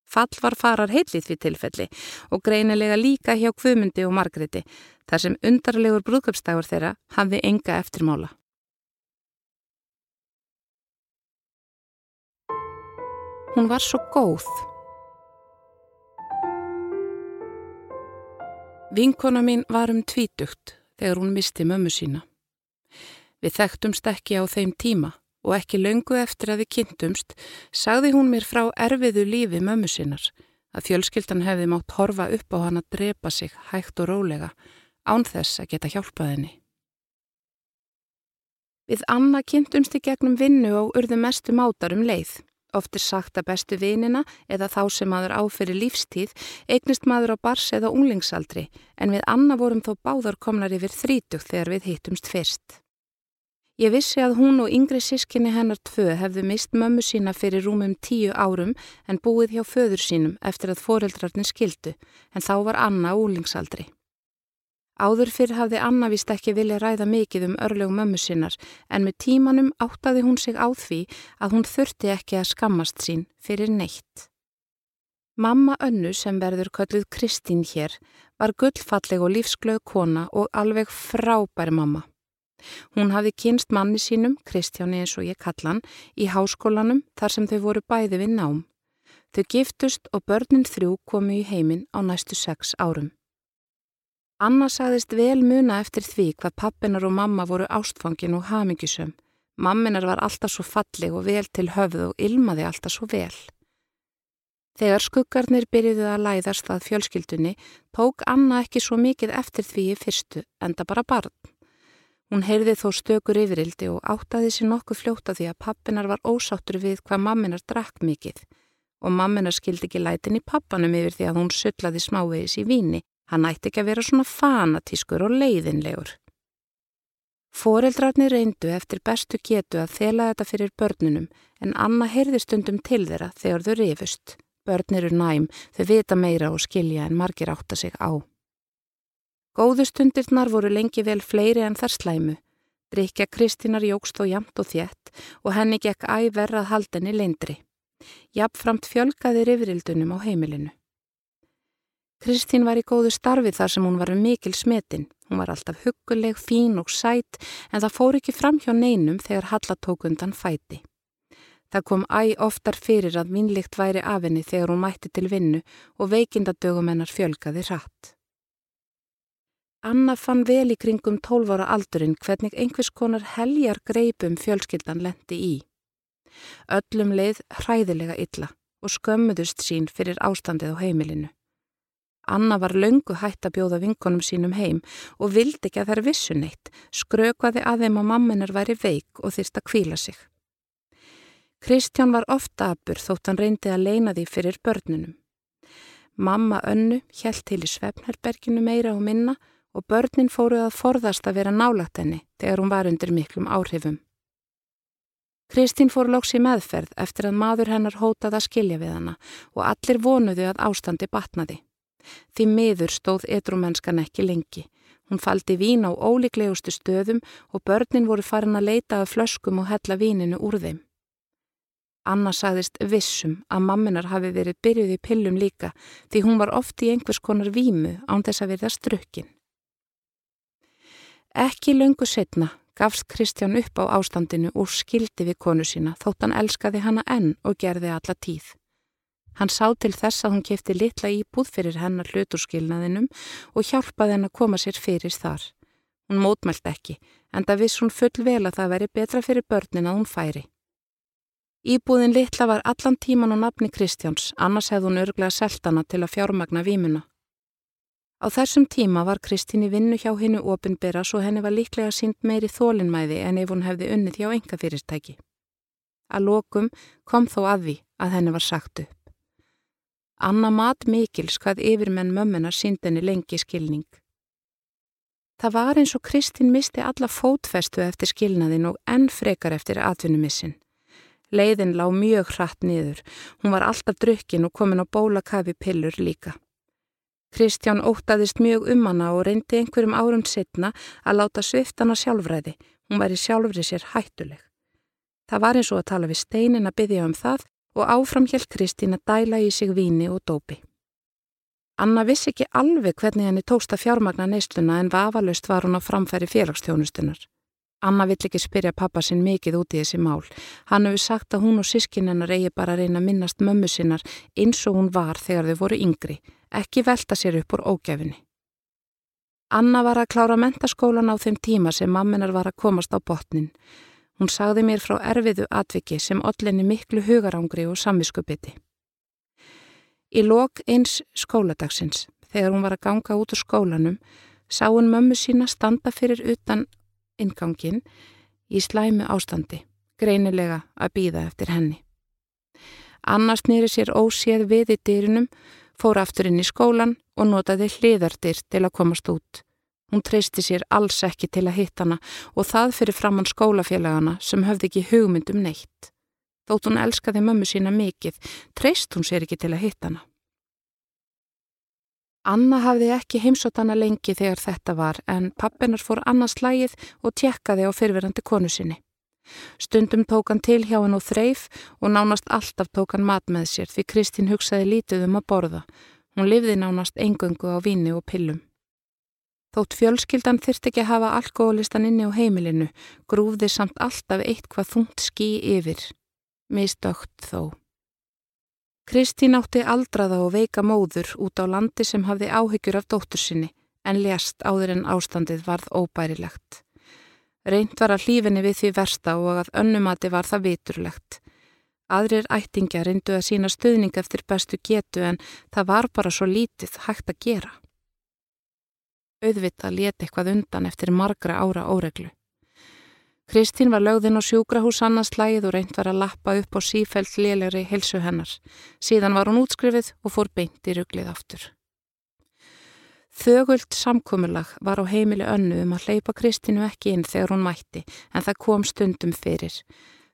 Fall var farar heilið við tilfelli og greinilega líka hjá Kvumundi og Margreti þar sem undarlegur brúðköpsdagur þeirra hafði enga eftirmála. Hún var svo góð. Vinkona mín var um tvítugt þegar hún misti mömmu sína. Við þekktumst ekki á þeim tíma og ekki löngu eftir að við kynntumst sagði hún mér frá erfiðu lífi mömmu sínar að fjölskyldan hefði mátt horfa upp á hann að drepa sig hægt og rólega án þess að geta hjálpað henni. Við Anna kynntumst í gegnum vinnu og urðu mestu mátar um leið. Oft er sagt að bestu vinina eða þá sem maður áfyrir lífstíð eignist maður á bars eða unglingsaldri en við Anna vorum þó báðar komnar yfir þrítug þegar við hittumst fyrst. Ég vissi að hún og yngri sískinni hennar tvö hefðu mist mömmu sína fyrir rúmum tíu árum en búið hjá föður sínum eftir að foreldrarnir skildu, en þá var Anna úlingsaldri. Áður fyrr hafði Anna vist ekki vilja ræða mikið um örlegu mömmu sinnar en með tímanum áttaði hún sig á því að hún þurfti ekki að skammast sín fyrir neitt. Mamma önnu sem verður kölluð Kristín hér var gullfalleg og lífsglöð kona og alveg frábær mamma. Hún hafði kynst manni sínum, Kristjáni eins og ég kallan, í háskólanum þar sem þau voru bæði við nám. Þau giftust og börnin þrjú komu í heiminn á næstu sex árum. Anna sagðist vel muna eftir því hvað pappinar og mamma voru ástfangin og hamingisum. Mamminar var alltaf svo falleg og vel til höfð og ilmaði alltaf svo vel. Þegar skuggarnir byrjuði að læðast að fjölskyldunni tók Anna ekki svo mikið eftir því í fyrstu, enda bara barn. Hún heyrði þó stökur yfirildi og áttaði sér nokkuð fljóta því að pappinar var ósáttur við hvað mamminar drakk mikið og mamminar skildi ekki lætin í pappanum yfir því að hún sullaði smávegis í víni. Hann ætti ekki að vera svona fanatískur og leiðinlegur. Fóreldrarnir reyndu eftir bestu getu að þela þetta fyrir börnunum en Anna heyrði stundum til þeirra þegar þau rifust. Börn eru næm, þau vita meira og skilja en margir átta sig á. Góðustundirnar voru lengi vel fleiri en þar slæmu. Drykja Kristínar jógst og jamt og þjett og henni gekk æverrað haldinni leindri. Jafnframt fjölgaði rifrildunum á heimilinu. Kristín var í góðu starfi þar sem hún var um mikil smetin. Hún var alltaf hugguleg, fín og sætt en það fór ekki fram hjá neinum þegar hallatókundan fæti. Það kom æg oftar fyrir að vinnlikt væri af henni þegar hún mætti til vinnu og veikindadögum hennar fjölgaði rætt. Anna fann vel í kringum 12 ára aldurinn hvernig einhvers konar heljar greipum fjölskyldan lendi í. Öllum leið hræðilega illa og skömmuðust sín fyrir ástandið á heimilinu. Anna var löngu hætt að bjóða vinkonum sínum heim og vildi ekki að þær vissu neitt, skrökvaði að þeim að mamminar væri veik og þyrst að kvíla sig. Kristján var ofta abur þótt hann reyndi að leina því fyrir börnunum. Mamma önnu hjælt til í svefnherberginu meira og minna og börnin fóruð að forðast að vera nálagt henni þegar hún var undir miklum áhrifum. Kristín fór lóks í meðferð eftir að maður hennar hótað að skilja við hana og allir vonuðu að ástandi batnaði. Því miður stóð edrumennskan ekki lengi. Hún faldi vín á ólíklegustu stöðum og börnin voru farin að leita af flöskum og hella víninu úr þeim. Anna sagðist vissum að mamminar hafi verið byrjuð í pillum líka því hún var oft í einhvers konar vímu án þess að verða strukkin. Ekki löngu setna gafst Kristján upp á ástandinu og skildi við konu sína þótt hann elskaði hana enn og gerði alla tíð. Hann sá til þess að hún kefti litla íbúð fyrir hennar hluturskilnaðinum og hjálpaði henn að koma sér fyrir þar. Hún mótmælt ekki, en það viss hún full vel að það veri betra fyrir börnin að hún færi. Íbúðin litla var allan tíman á nafni Kristjáns, annars hefði hún örglega seltana til að fjármagna výmuna. Á þessum tíma var Kristín í vinnu hjá hennu ofinbera svo henni var líklega sínt meiri þólinnmæði en ef hún hefði unnið hjá enga fyrirtæki. Að lokum kom þó að því að henni var sagt upp. Anna mat mikils hvað yfirmenn mömmunar sínd henni lengi skilning. Það var eins og Kristín misti alla fótfestu eftir skilnaðin og enn frekar eftir atvinnumissin. Leiðin lág mjög hratt niður. Hún var alltaf drukkin og komin á bólakafi pillur líka. Kristján óttaðist mjög um hana og reyndi einhverjum árum setna að láta sviftana sjálfræði. Hún væri sjálfri sér hættuleg. Það var eins og að tala við steinin að byggja um það og áframhjálp Kristín að dæla í sig víni og dópi. Anna vissi ekki alveg hvernig henni tóksta fjármagna neystluna en vafalust var hún á framfæri félagstjónustunar. Anna vill ekki spyrja pappa sinn mikið út í þessi mál. Hann hefur sagt að hún og sískinennar eigi bara að reyna að minnast mömmu sinnar eins og hún var þegar þau voru yngri ekki velta sér upp úr ógefinni. Anna var að klára mentaskólan á þeim tíma sem mamminar var að komast á botnin. Hún sagði mér frá erfiðu atviki sem ollinni miklu hugarangri og samviskubiti. Í lok eins skóladagsins, þegar hún var að ganga út úr skólanum, sá hún mömmu sína standa fyrir utan ingangin í slæmu ástandi, greinilega að býða eftir henni. Annars nýri sér óséð við í dýrinum fór aftur inn í skólan og notaði hliðardyr til að komast út. Hún treysti sér alls ekki til að hitta hana og það fyrir framann skólafélagana sem höfði ekki hugmyndum neitt. Þótt hún elskaði mömmu sína mikið, treyst hún sér ekki til að hitta hana. Anna hafði ekki heimsótt hana lengi þegar þetta var en pappinar fór annars slægið og tjekkaði á fyrverandi konu sinni. Stundum tók hann til hjá hann og þreif og nánast alltaf tók hann mat með sér því Kristín hugsaði lítið um að borða. Hún lifði nánast engöngu á víni og pillum. Þótt fjölskyldan þyrst ekki að hafa alkoholistan inni á heimilinu, grúfði samt alltaf eitthvað þungt skí yfir. Mistögt þó. Kristín átti aldraða og veika móður út á landi sem hafði áhyggjur af dóttur sinni, en lést áður en ástandið varð óbærilegt. Reynd var að hlífinni við því versta og að önnumati var það viturlegt. Aðrir ættingja reyndu að sína stöðning eftir bestu getu en það var bara svo lítið hægt að gera. Auðvita leti eitthvað undan eftir margra ára óreglu. Kristín var lögðinn á sjúkrahús annars slægið og reynd var að lappa upp á sífælt lélegri helsu hennar. Síðan var hún útskrifið og fór beint í rugglið aftur. Þögult samkomiðlag var á heimili önnu um að hleypa Kristínu ekki inn þegar hún mætti en það kom stundum fyrir.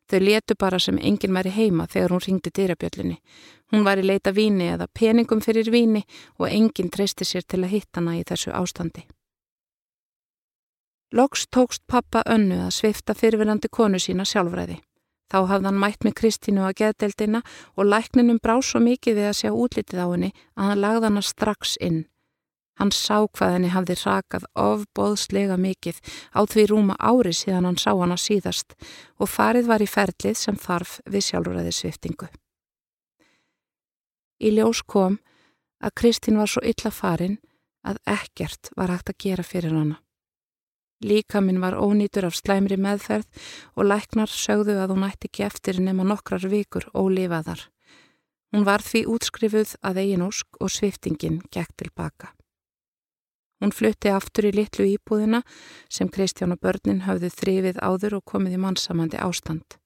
Þau letu bara sem enginn væri heima þegar hún ringdi dyrabjöllinni. Hún var í leita víni eða peningum fyrir víni og enginn treysti sér til að hitta hana í þessu ástandi. Loks tókst pappa önnu að svifta fyrirverandi konu sína sjálfræði. Þá hafði hann mætt með Kristínu að geðdeldina og lækninum brá svo mikið við að sjá útlitið á henni að hann lagði hana strax inn. Hann sá hvað henni hafði rakað ofbóðslega mikið á því rúma ári síðan hann sá hana síðast og farið var í ferlið sem þarf við sjálfræðisviftingu. Í ljós kom að Kristín var svo illa farin að ekkert var hægt að gera fyrir hana. Líka minn var ónýtur af slæmri meðferð og læknar sögðu að hún ætti ekki eftir nema nokkrar vikur ólifaðar. Hún var því útskrifuð að eigin ósk og sviftingin gekk tilbaka. Hún flutti aftur í litlu íbúðina sem Kristján og börnin hafðu þrifið áður og komið í mannsamandi ástand.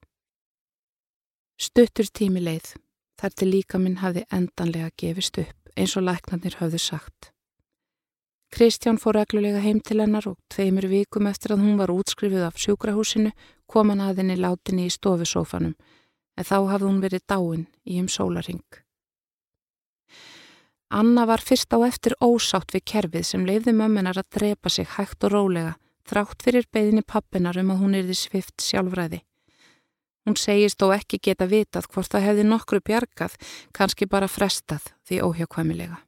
Stuttur tími leið, þar til líka minn hafði endanlega gefist upp eins og læknarnir hafðu sagt. Kristján fór reglulega heim til hennar og tveimur vikum eftir að hún var útskrifuð af sjúkrahúsinu kom hann að henni látinni í stofusófanum en þá hafði hún verið dáin í um sólaring. Anna var fyrst á eftir ósátt við kerfið sem leiði mömmunar að drepa sig hægt og rólega, þrátt fyrir beðinni pappinar um að hún erði svift sjálfræði. Hún segist þó ekki geta vitað hvort það hefði nokkru bjargað, kannski bara frestað því óhjákvæmilega.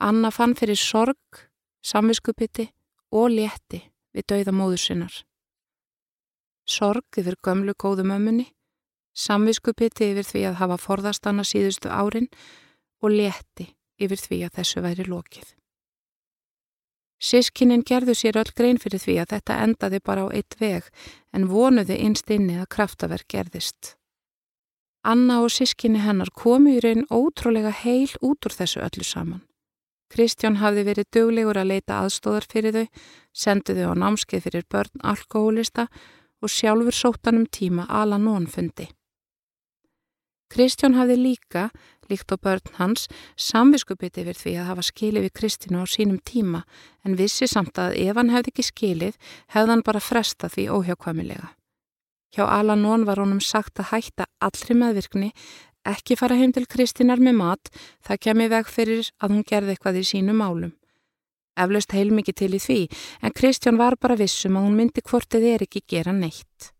Anna fann fyrir sorg, samviskupiti og létti við dauða móður sinnar. Sorg yfir gömlu góðu mömmunni samviskupiti yfir því að hafa forðast hana síðustu árin og leti yfir því að þessu væri lokið. Sískinin gerðu sér öll grein fyrir því að þetta endaði bara á eitt veg en vonuði einst inni að kraftaverk gerðist. Anna og sískinni hennar komu í raun ótrúlega heil út úr þessu öllu saman. Kristján hafði verið döglegur að leita aðstóðar fyrir þau, sendu þau á námskeið fyrir börn alkohólista og sjálfur sóttanum tíma ala nónfundi. Kristján hafði líka, líkt á börn hans, samviskupið yfir því að hafa skilið við Kristínu á sínum tíma en vissi samt að ef hann hefði ekki skilið hefði hann bara fresta því óhjákvæmilega. Hjá Alanón var honum sagt að hætta allri meðvirkni, ekki fara heim til Kristínar með mat, það kemi veg fyrir að hún gerði eitthvað í sínu málum. Eflaust heilmikið til í því, en Kristján var bara vissum að hún myndi hvortið er ekki gera neitt.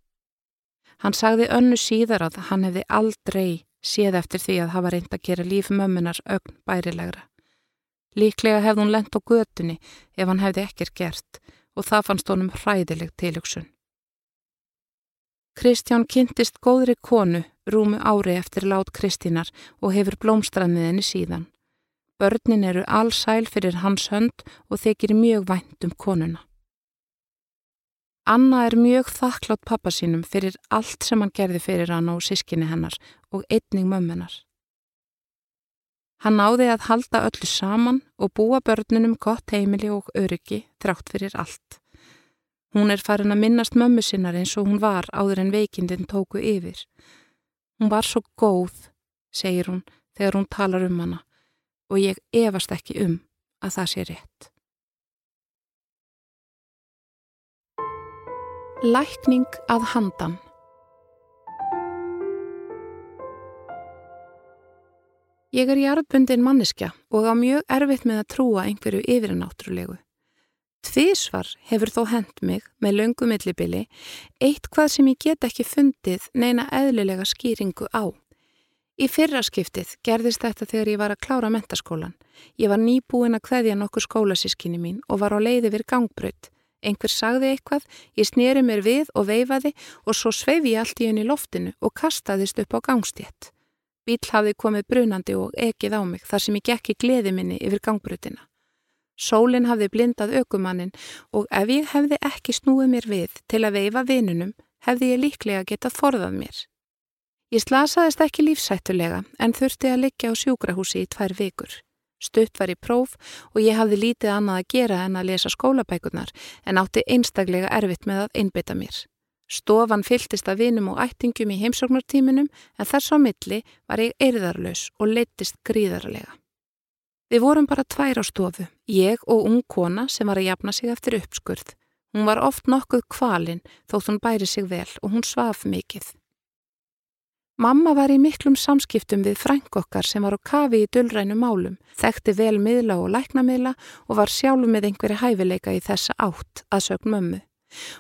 Hann sagði önnu síðar að hann hefði aldrei séð eftir því að hafa reynd að gera líf mömmunar ögn bærilegra. Líklega hefði hún lent á götunni ef hann hefði ekkert gert og það fannst honum hræðileg tilugsun. Kristján kynntist góðri konu rúmu ári eftir lát Kristínar og hefur blómstrannið henni síðan. Börnin eru allsæl fyrir hans hönd og þykir mjög vænt um konuna. Anna er mjög þakklátt pappa sínum fyrir allt sem hann gerði fyrir hann og sískinni hennar og einning mömmunar. Hann náði að halda öllu saman og búa börnunum gott heimili og öryggi þrátt fyrir allt. Hún er farin að minnast mömmu sinnar eins og hún var áður en veikindin tóku yfir. Hún var svo góð, segir hún þegar hún talar um hana og ég efast ekki um að það sé rétt. Lækning að handan Ég er jarðbundin manneskja og á mjög erfitt með að trúa einhverju yfirnáttúrulegu. Tvísvar hefur þó hend mig með löngu millibili eitt hvað sem ég get ekki fundið neina eðlilega skýringu á. Í fyrra skiptið gerðist þetta þegar ég var að klára mentaskólan. Ég var nýbúin að hveðja nokkur skólasískinni mín og var á leiði við gangbröð. Einhver sagði eitthvað, ég snýri mér við og veifaði og svo sveifi ég allt í henni loftinu og kastaðist upp á gangstétt. Bíl hafði komið brunandi og ekið á mig þar sem ég gekk í gleði minni yfir gangbrutina. Sólinn hafði blindað aukumannin og ef ég hefði ekki snúið mér við til að veifa vinunum hefði ég líklega getað forðað mér. Ég slasaðist ekki lífsættulega en þurfti að liggja á sjúkrahúsi í tvær vikur. Stutt var í próf og ég hafði lítið annað að gera en að lesa skólabækurnar en átti einstaklega erfitt með að innbytta mér. Stofan fyltist að vinum og ættingum í heimsóknartíminum en þess á milli var ég erðarlaus og leittist gríðarlega. Við vorum bara tvær á stofu, ég og ung kona sem var að jafna sig eftir uppskurð. Hún var oft nokkuð kvalinn þótt hún bæri sig vel og hún svaf mikið. Mamma var í miklum samskiptum við frænk okkar sem var á kafi í dullrænu málum, þekkti vel miðla og læknamiðla og var sjálf með einhverju hæfileika í þessa átt að sögn mömmu.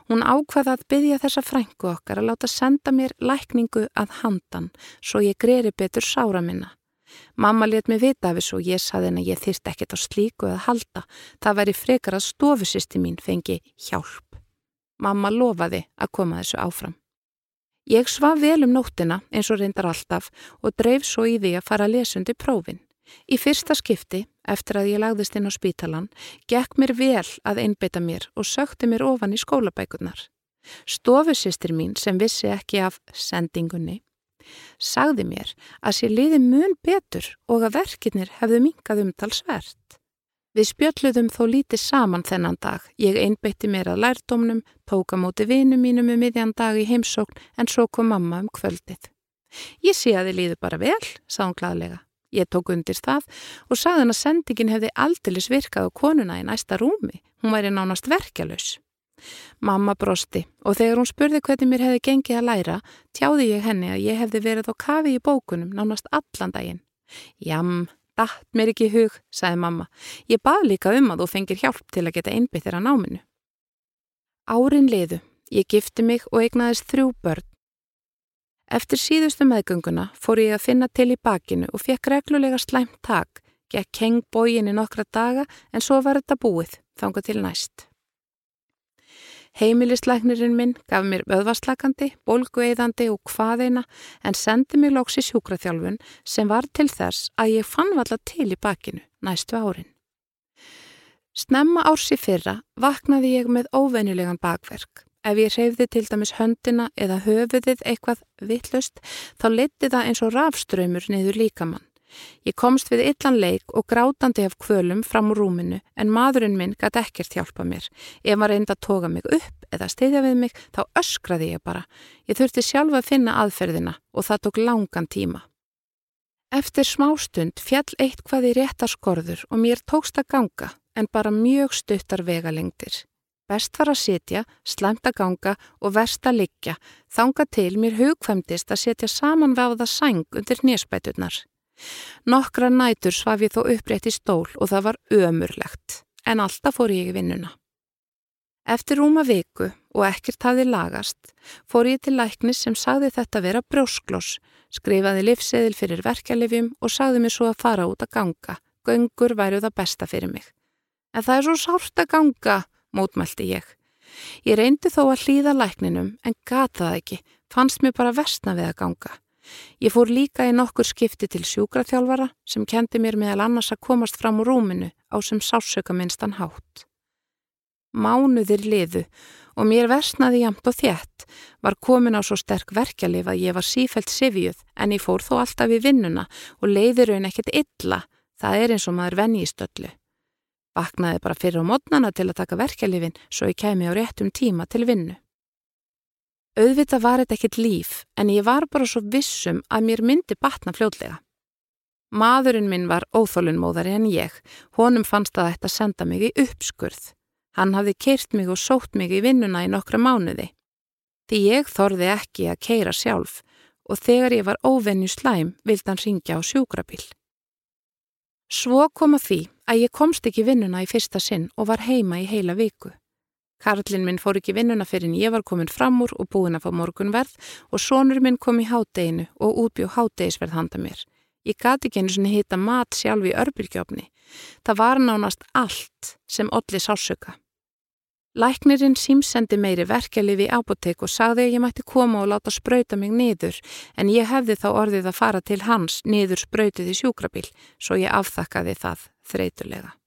Hún ákvaða að byggja þessa frænku okkar að láta senda mér lækningu að handan svo ég greri betur sára minna. Mamma let mig vita af þessu og ég saði henni að ég þyrst ekkert á slíku að halda. Það væri frekar að stofusisti mín fengi hjálp. Mamma lofaði að koma þessu áfram. Ég svaf vel um nóttina eins og reyndar alltaf og dreif svo í því að fara lesundi prófin. Í fyrsta skipti, eftir að ég lagðist inn á spítalan, gekk mér vel að einbeita mér og sökti mér ofan í skólabækurnar. Stofusistir mín sem vissi ekki af sendingunni, sagði mér að sér liði mun betur og að verkinir hefðu minkað umtalsvert. Við spjöldluðum þó lítið saman þennan dag. Ég einbeitti mér að lærdómnum, tóka móti vinu mínum um miðjan dag í heimsókn en svo kom mamma um kvöldið. Ég sé að þið líður bara vel, sá hún gladlega. Ég tók undir það og sagði hann að sendingin hefði aldilis virkað á konuna í næsta rúmi. Hún væri nánast verkjalus. Mamma brosti og þegar hún spurði hvernig mér hefði gengið að læra, tjáði ég henni að ég hefði verið á kafi í bókunum nánast allan daginn. Jam, Datt mér ekki hug, sagði mamma. Ég bað líka um að þú fengir hjálp til að geta einbytt þér að náminu. Árin liðu. Ég gifti mig og eignaðist þrjú börn. Eftir síðustu meðgönguna fór ég að finna til í bakinu og fekk reglulega slæmt tak, gekk heng bógin í nokkra daga en svo var þetta búið, þanga til næst. Heimilisleiknirinn minn gaf mér öðvarslakandi, bólgueidandi og hvaðeina en sendi mér lóks í sjúkraþjálfun sem var til þess að ég fann valla til í bakinu næstu árin. Snemma ársi fyrra vaknaði ég með óvenjulegan bakverk. Ef ég reyfði til dæmis höndina eða höfuðið eitthvað vittlust þá leti það eins og rafströymur niður líkamann. Ég komst við illan leik og grátandi af kvölum fram úr rúminu en maðurinn minn gæti ekkert hjálpa mér. Ef maður reyndi að toga mig upp eða stiðja við mig þá öskraði ég bara. Ég þurfti sjálfa að finna aðferðina og það tók langan tíma. Eftir smástund fjall eitt hvað í réttar skorður og mér tókst að ganga en bara mjög stuttar vegalengdir. Best var að setja, slæmt að ganga og verst að liggja, þanga til mér hugkvæmdist að setja samanváða sæng undir nýspæturnar. Nokkra nætur svaf ég þó upprétt í stól og það var ömurlegt, en alltaf fór ég í vinnuna. Eftir rúma viku og ekkert hafði lagast, fór ég til læknis sem sagði þetta vera brjósklós, skrifaði livseðil fyrir verkjalifjum og sagði mér svo að fara út að ganga. Göngur væru það besta fyrir mig. En það er svo sárt að ganga, mótmælti ég. Ég reyndi þó að hlýða lækninum en gata það ekki, fannst mér bara vestna við að ganga. Ég fór líka í nokkur skipti til sjúkraþjálfara sem kendi mér meðal annars að komast fram úr rúminu á sem sásöka minnstan hátt. Mánuðir liðu og mér versnaði jamt og þjætt, var komin á svo sterk verkjalið að ég var sífælt sifjuð en ég fór þó alltaf í vinnuna og leiði raun ekkert illa, það er eins og maður venni í stöllu. Vaknaði bara fyrir á mótnana til að taka verkjalifin svo ég kemi á réttum tíma til vinnu. Auðvitað var þetta ekkit líf en ég var bara svo vissum að mér myndi batna fljóðlega. Maðurinn minn var óþólunmóðari en ég, honum fannst að þetta senda mig í uppskurð. Hann hafði keirt mig og sótt mig í vinnuna í nokkra mánuði. Því ég þorði ekki að keira sjálf og þegar ég var óvenju slæm vild hann ringja á sjúkrabíl. Svo kom að því að ég komst ekki vinnuna í fyrsta sinn og var heima í heila viku. Karlinn minn fór ekki vinnuna fyrir en ég var komin fram úr og búin að fá morgunverð og sonur minn kom í hádeginu og útbjó hádegisverð handa mér. Ég gati ekki einu svona hita mat sjálf í örbyrgjófni. Það var nánast allt sem olli sásöka. Læknirinn símsendi meiri verkefliði í apotek og sagði að ég mætti koma og láta spröyta mig niður en ég hefði þá orðið að fara til hans niður spröytið í sjúkrabíl svo ég afþakkaði það þreytulega.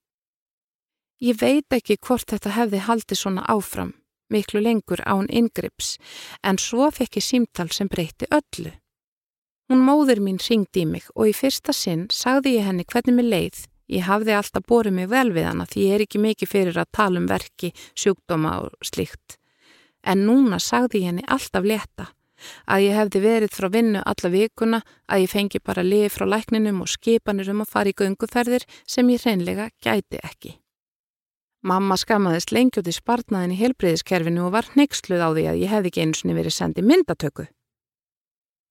Ég veit ekki hvort þetta hefði haldið svona áfram, miklu lengur án ingrips, en svo fekk ég símtal sem breyti öllu. Hún móður mín ringdi í mig og í fyrsta sinn sagði ég henni hvernig mér leið Ég hafði alltaf borið mig vel við hana því ég er ekki mikið fyrir að tala um verki, sjúkdóma og slíkt. En núna sagði ég henni alltaf leta að ég hefði verið frá vinnu alla vikuna, að ég fengi bara lið frá lækninum og skipanir um að fara í gunguferðir sem ég hreinlega gæti ekki. Mamma skammaðist lengjúti spartnaðin í helbriðiskerfinu og var neyksluð á því að ég hefði ekki eins og verið sendið myndatöku.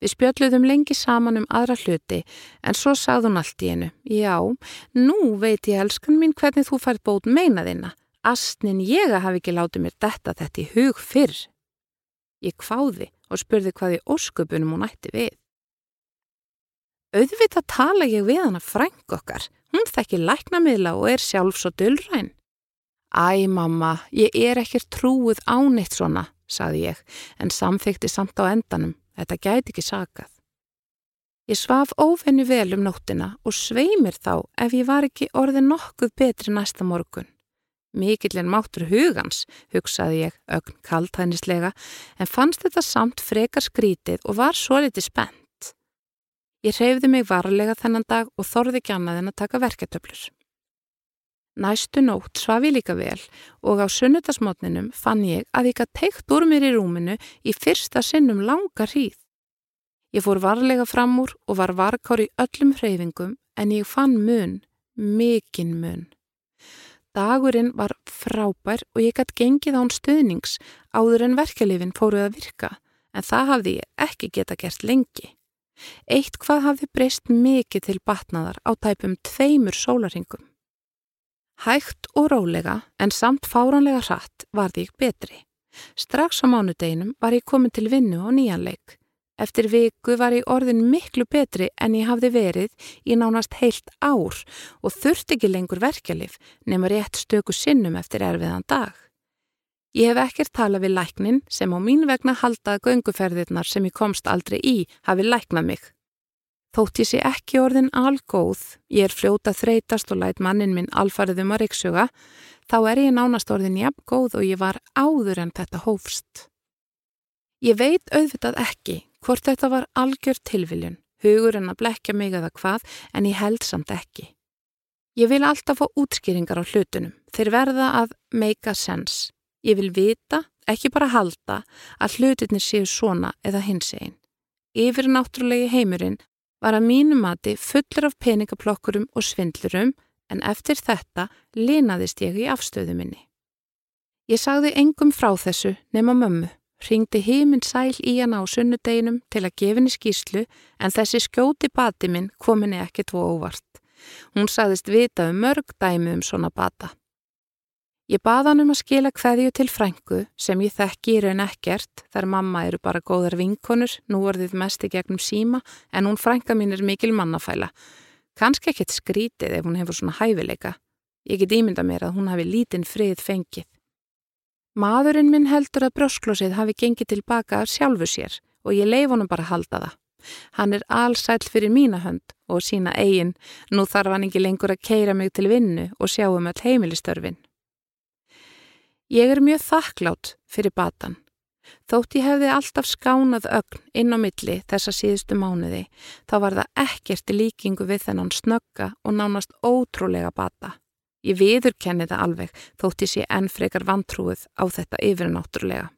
Við spjöldluðum lengi saman um aðra hluti en svo sagði hún allt í einu. Já, nú veit ég elskan mín hvernig þú fært bót meinaðina. Astnin ég að hafi ekki látið mér detta þetta í hug fyrr. Ég kváði og spurði hvað í ósköpunum hún ætti við. Auðvitað tala ég við hana frænk okkar. Hún þekki læknamiðla og er sjálf svo dullræn. Æ, mamma, ég er ekkert trúið áneitt svona, saði ég, en samþykti samt á endanum. Þetta gæti ekki sakað. Ég svaf ófennu vel um nóttina og sveimir þá ef ég var ekki orðið nokkuð betri næsta morgun. Mikillin máttur hugans, hugsaði ég ögn kaltænislega, en fannst þetta samt frekar skrítið og var svo litið spennt. Ég reyfði mig varlega þennan dag og þorði ekki annað en að taka verketöflur. Næstu nótt svaf ég líka vel og á sunnutasmotninum fann ég að ég gætt teikt úr mér í rúminu í fyrsta sinnum langa hríð. Ég fór varlega fram úr og var varkár í öllum hreyfingum en ég fann mun, mikinn mun. Dagurinn var frábær og ég gætt gengið án stuðnings áður en verkelifin fóruð að virka en það hafði ég ekki geta gert lengi. Eitt hvað hafði breyst mikið til batnaðar á tæpum tveimur sólaringum. Hægt og rólega en samt fáranlega hratt varði ég betri. Strax á mánudeginum var ég komin til vinnu á nýjanleik. Eftir viku var ég orðin miklu betri en ég hafði verið í nánast heilt ár og þurfti ekki lengur verkjalið nema rétt stöku sinnum eftir erfiðan dag. Ég hef ekkert talað við læknin sem á mín vegna haldaði gönguferðirnar sem ég komst aldrei í hafi læknað mig. Þótt ég sé ekki orðin algóð, ég er fljóta þreytast og læt mannin minn alfariðum að reyksjöga, þá er ég nánast orðin jafn góð og ég var áður en þetta hófst. Ég veit auðvitað ekki hvort þetta var algjör tilviljun, hugur en að blekja mig eða hvað, en ég held samt ekki. Ég vil alltaf fá útskýringar á hlutunum, þeir verða að make a sense. Ég vil vita, ekki bara halda, að hlutinir séu svona eða hins einn. Yfir náttúrulegi heimurinn var að mínu mati fullur af peningaplokkurum og svindlurum en eftir þetta linaðist ég í afstöðu minni. Ég sagði engum frá þessu nema mömmu, ringdi heiminn sæl í hana á sunnudeginum til að gefinni skýslu en þessi skjóti bati minn kominni ekki tvo óvart. Hún sagðist vita um mörg dæmi um svona bata. Ég baða hann um að skila hverju til frængu sem ég þekki í raun ekkert þar mamma eru bara góðar vinkonur, nú orðið mest í gegnum síma en hún frænga mín er mikil mannafæla. Kanski ekkert skrítið ef hún hefur svona hæfileika. Ég get ímynda mér að hún hafi lítinn frið fengið. Maðurinn minn heldur að brösklósið hafi gengið tilbaka af sjálfu sér og ég leif honum bara að halda það. Hann er allsæl fyrir mína hönd og sína eigin, nú þarf hann ekki lengur að keira mig til vinnu og sjá um all heimilistörfin. Ég er mjög þakklátt fyrir batan. Þótt ég hefði alltaf skánað ögn inn á milli þessa síðustu mánuði, þá var það ekkert líkingu við þennan snögga og nánast ótrúlega bata. Ég viðurkenni það alveg þótt ég sé enn frekar vantrúið á þetta yfirnáttúrulega.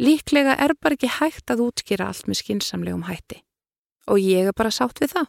Líklega er bara ekki hægt að útskýra allt með skinsamlegum hætti. Og ég er bara sátt við það.